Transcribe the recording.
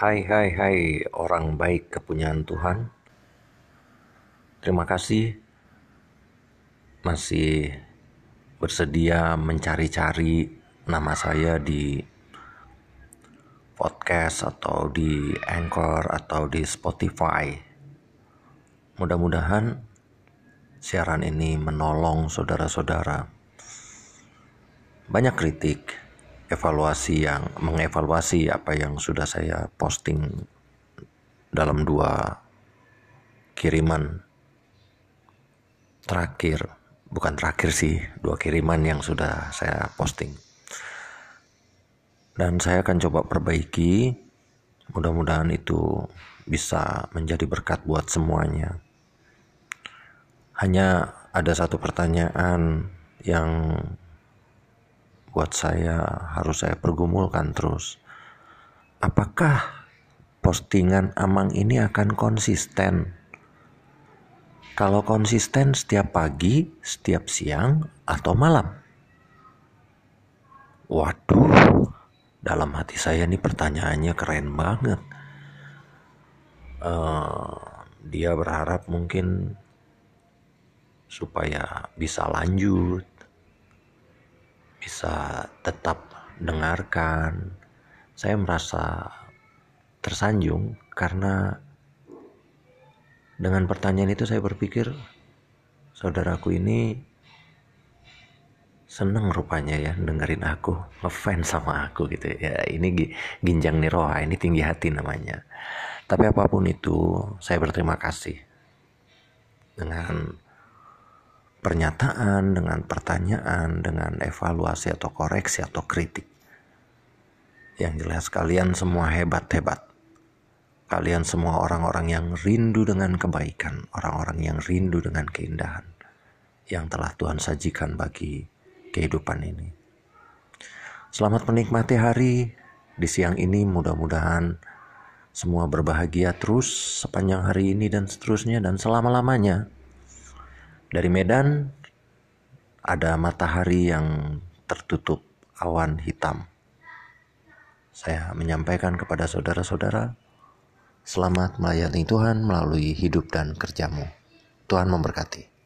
Hai hai hai orang baik kepunyaan Tuhan. Terima kasih. Masih bersedia mencari-cari nama saya di podcast atau di Anchor atau di Spotify. Mudah-mudahan siaran ini menolong saudara-saudara. Banyak kritik evaluasi yang mengevaluasi apa yang sudah saya posting dalam dua kiriman terakhir. Bukan terakhir sih dua kiriman yang sudah saya posting. Dan saya akan coba perbaiki. Mudah-mudahan itu bisa menjadi berkat buat semuanya. Hanya ada satu pertanyaan yang buat saya harus saya pergumulkan terus. Apakah postingan Amang ini akan konsisten? Kalau konsisten setiap pagi, setiap siang, atau malam? Waduh, dalam hati saya ini pertanyaannya keren banget. Uh, dia berharap mungkin supaya bisa lanjut, bisa tetap dengarkan. Saya merasa tersanjung karena dengan pertanyaan itu saya berpikir saudaraku ini seneng rupanya ya dengerin aku ngefans sama aku gitu ya ini ginjang niroha ini tinggi hati namanya tapi apa pun itu saya berterima kasih dengan pernyataan, dengan pertanyaan, dengan evaluasi atau koreksi atau kritik. Yang jelas kalian semua hebat-hebat. Kalian semua orang-orang yang rindu dengan kebaikan, orang-orang yang rindu dengan keindahan yang telah Tuhan sajikan bagi kehidupan ini. Selamat menikmati hari di siang ini mudah-mudahan semua berbahagia terus sepanjang hari ini dan seterusnya dan selama-lamanya. Dari Medan ada matahari yang tertutup awan hitam. Saya menyampaikan kepada saudara-saudara, selamat melayani Tuhan melalui hidup dan kerjamu. Tuhan memberkati.